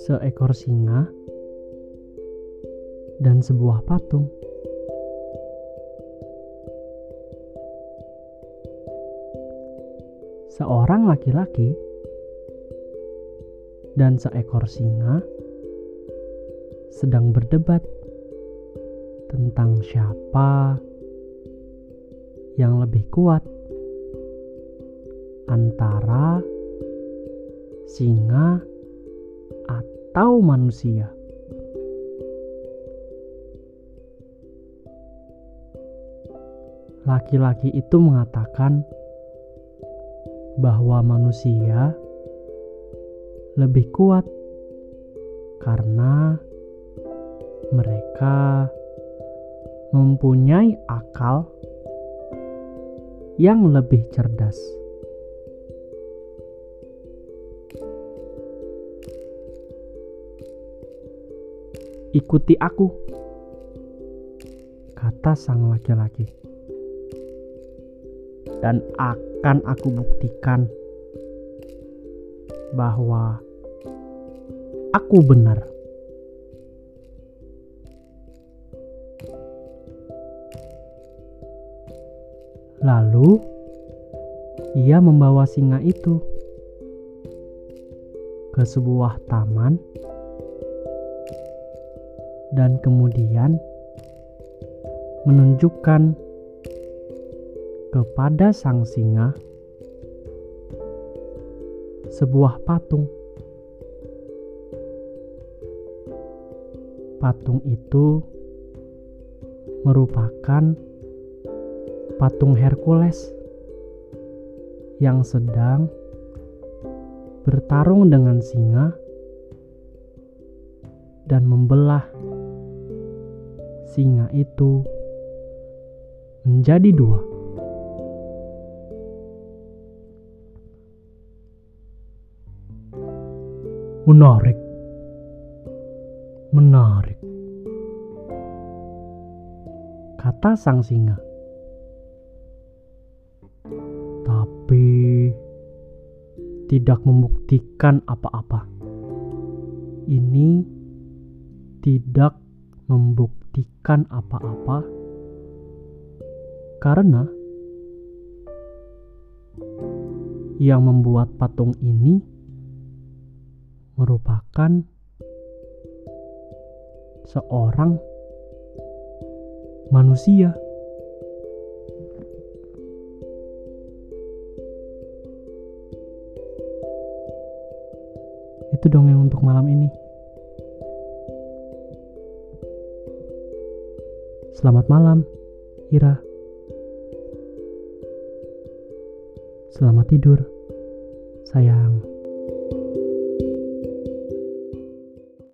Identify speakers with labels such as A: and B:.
A: Seekor singa dan sebuah patung. Seorang laki-laki dan seekor singa sedang berdebat tentang siapa yang lebih kuat antara singa atau manusia. Laki-laki itu mengatakan bahwa manusia lebih kuat karena mereka mempunyai akal yang lebih cerdas. Ikuti aku, kata sang laki-laki, dan akan aku buktikan bahwa aku benar. Lalu ia membawa singa itu ke sebuah taman dan kemudian menunjukkan kepada sang singa sebuah patung. Patung itu merupakan patung Hercules yang sedang bertarung dengan singa dan membelah singa itu menjadi dua. Menarik, menarik, kata sang singa. tapi tidak membuktikan apa-apa. Ini tidak membuktikan apa-apa karena yang membuat patung ini merupakan seorang manusia. Itu dongeng untuk malam ini. Selamat malam, Ira. Selamat tidur, sayang.